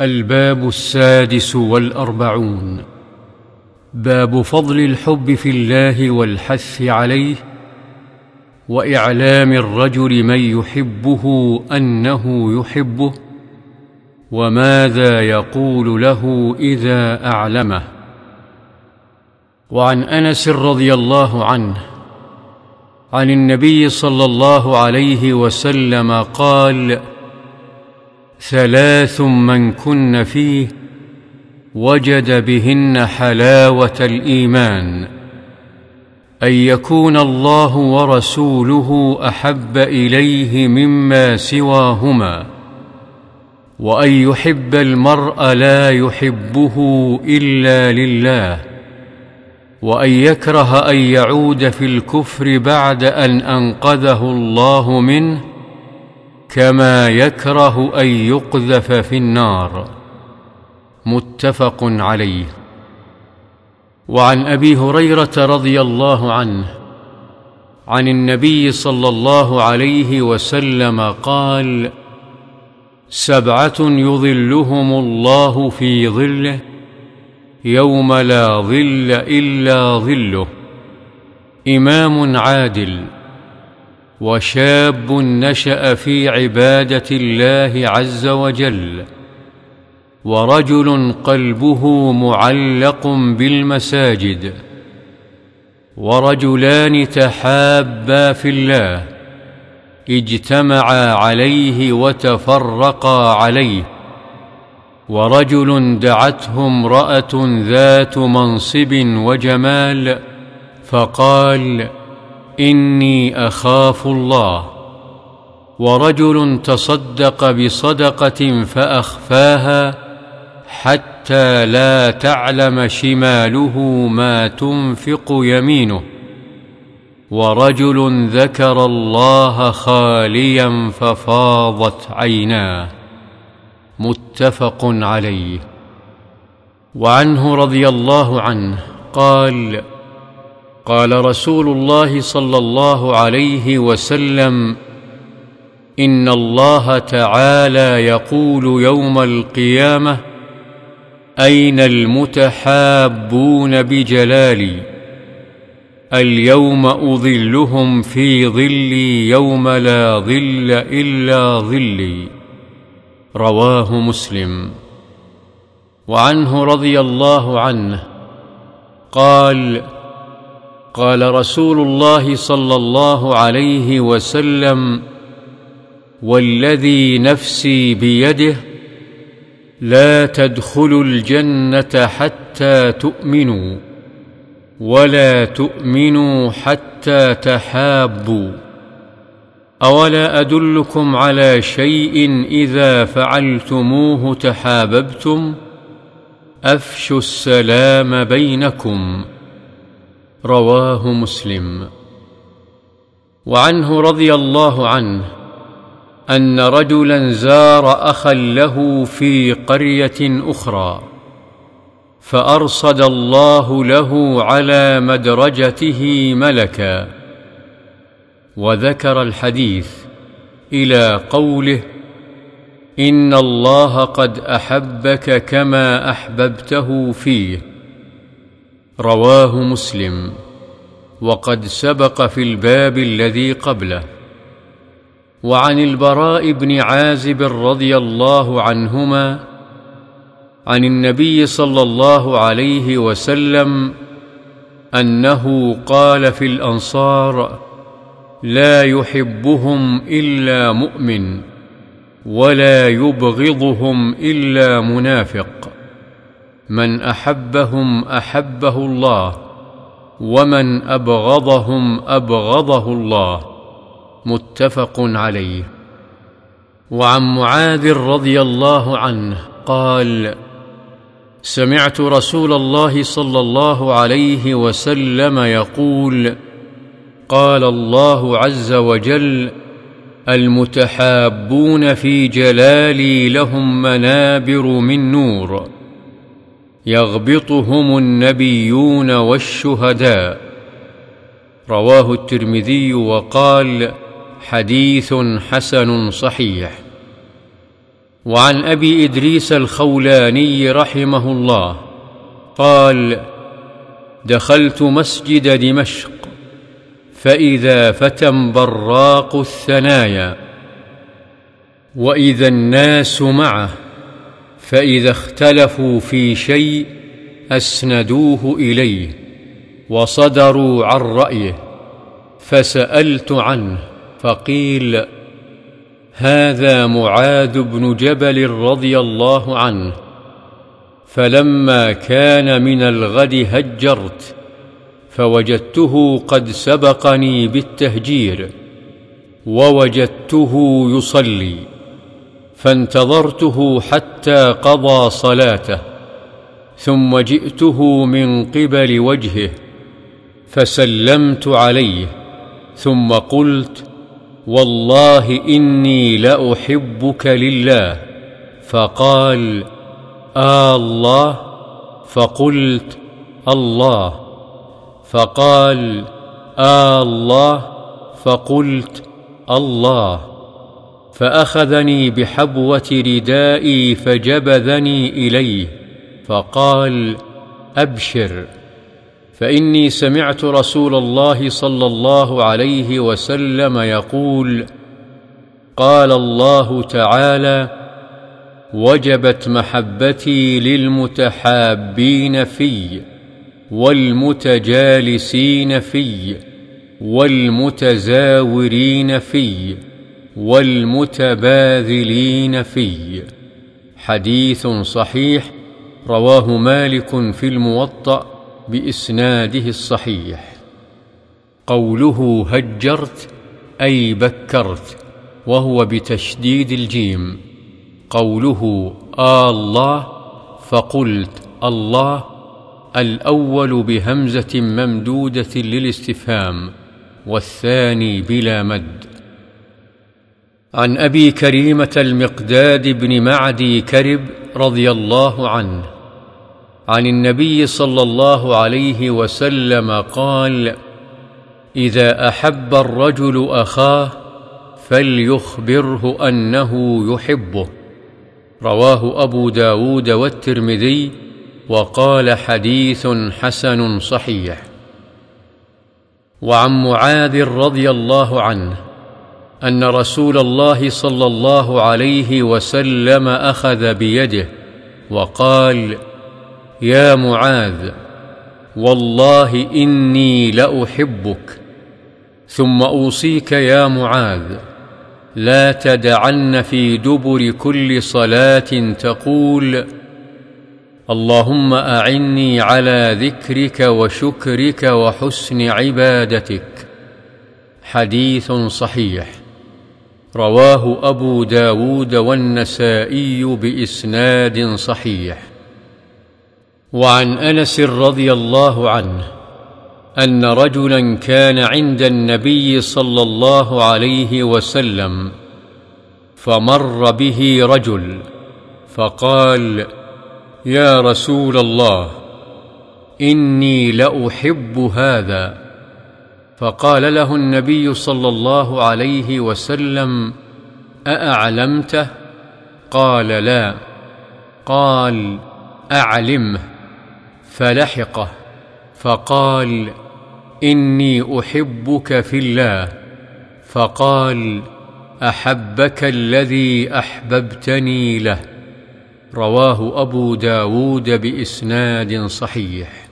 الباب السادس والأربعون. باب فضل الحب في الله والحث عليه وإعلام الرجل من يحبه أنه يحبه وماذا يقول له إذا أعلمه. وعن أنس رضي الله عنه عن النبي صلى الله عليه وسلم قال ثلاث من كن فيه وجد بهن حلاوة الإيمان. أن يكون الله ورسوله أحب إليه مما سواهما وأن يحب المرء لا يحبه إلا لله وأن يكره أن يعود في الكفر بعد أن أنقذه الله منه كما يكره أن يقذف في النار. متفق عليه. وعن أبي هريرة رضي الله عنه عن النبي صلى الله عليه وسلم قال سبعة يظلهم الله في ظله يوم لا ظل إلا ظله. إمام عادل. وشاب نشأ في عبادة الله عز وجل ورجل قلبه معلق بالمساجد ورجلان تحابا في الله اجتمعا عليه وتفرقا عليه ورجل دعته امرأة ذات منصب وجمال فقال إني أخاف الله. ورجل تصدق بصدقة فأخفاها حتى لا تعلم شماله ما تنفق يمينه. ورجل ذكر الله خاليا ففاضت عيناه. متفق عليه. وعنه رضي الله عنه قال قال رسول الله صلى الله عليه وسلم إن الله تعالى يقول يوم القيامة أين المتحابون بجلالي؟ اليوم أظلهم في ظلي يوم لا ظل إلا ظلي. رواه مسلم. وعنه رضي الله عنه قال قال رسول الله صلى الله عليه وسلم والذي نفسي بيده لا تدخلوا الجنة حتى تؤمنوا ولا تؤمنوا حتى تحابوا. أولا أدلكم على شيء إذا فعلتموه تحاببتم؟ أفشوا السلام بينكم. رواه مسلم. وعنه رضي الله عنه أن رجلا زار اخا له في قرية أخرى فأرصد الله له على مدرجته ملكا. وذكر الحديث إلى قوله إن الله قد أحبك كما أحببته فيه. رواه مسلم. وقد سبق في الباب الذي قبله. وعن البراء بن عازب رضي الله عنهما عن النبي صلى الله عليه وسلم أنه قال في الأنصار لا يحبهم إلا مؤمن ولا يبغضهم إلا منافق. من أحبهم أحبه الله ومن أبغضهم أبغضه الله. متفق عليه. وعن معاذ رضي الله عنه قال سمعت رسول الله صلى الله عليه وسلم يقول قال الله عز وجل المتحابون في جلالي لهم منابر من نور. يغبطهم النبيون والشهداء. رواه الترمذي وقال حديث حسن صحيح. وعن أبي إدريس الخولاني رحمه الله قال دخلت مسجد دمشق فإذا فتى براق الثنايا وإذا الناس معه فإذا اختلفوا في شيء أسندوه إليه وصدروا عن رأيه فسألت عنه فقيل هذا معاذ بن جبل رضي الله عنه فلما كان من الغد هجرت فوجدته قد سبقني بالتهجير ووجدته يصلي فانتظرته حتى قضى صلاته ثم جئته من قبل وجهه فسلمت عليه ثم قلت والله إني لأحبك لله. فقال آه الله. فقلت الله. فقال آه الله. فقلت الله. فأخذني بحبوة ردائي فجبذني إليه فقال أبشر فإني سمعت رسول الله صلى الله عليه وسلم يقول قال الله تعالى وجبت محبتي للمتحابين في والمتجالسين في والمتزاورين في والمتباذلين في. حديث صحيح رواه مالك في الموطأ بإسناده الصحيح. قوله هجرت أي بكرت وهو بتشديد الجيم. قوله آه الله فقلت الله الأول بهمزة ممدودة للاستفهام والثاني بلا مد. عن أبي كريمة المقداد بن معدي كرب رضي الله عنه عن النبي صلى الله عليه وسلم قال إذا أحب الرجل أخاه فليخبره أنه يحبه رواه أبو داود والترمذي وقال حديث حسن صحيح. وعن معاذ رضي الله عنه أن رسول الله صلى الله عليه وسلم أخذ بيده وقال يا معاذ والله إني لأحبك ثم أوصيك يا معاذ لا تدعن في دبر كل صلاة تقول اللهم أعني على ذكرك وشكرك وحسن عبادتك. حديث صحيح. رواه أبو داود والنسائي بإسناد صحيح. وعن أنس رضي الله عنه أن رجلا كان عند النبي صلى الله عليه وسلم فمر به رجل فقال يا رسول الله إني لأحب هذا. فقال له النبي صلى الله عليه وسلم أأعلمته؟ قال لا. قال أعلمه. فلحقه. فقال إني أحبك في الله. فقال أحبك الذي أحببتني له. رواه أبو داود بإسناد صحيح.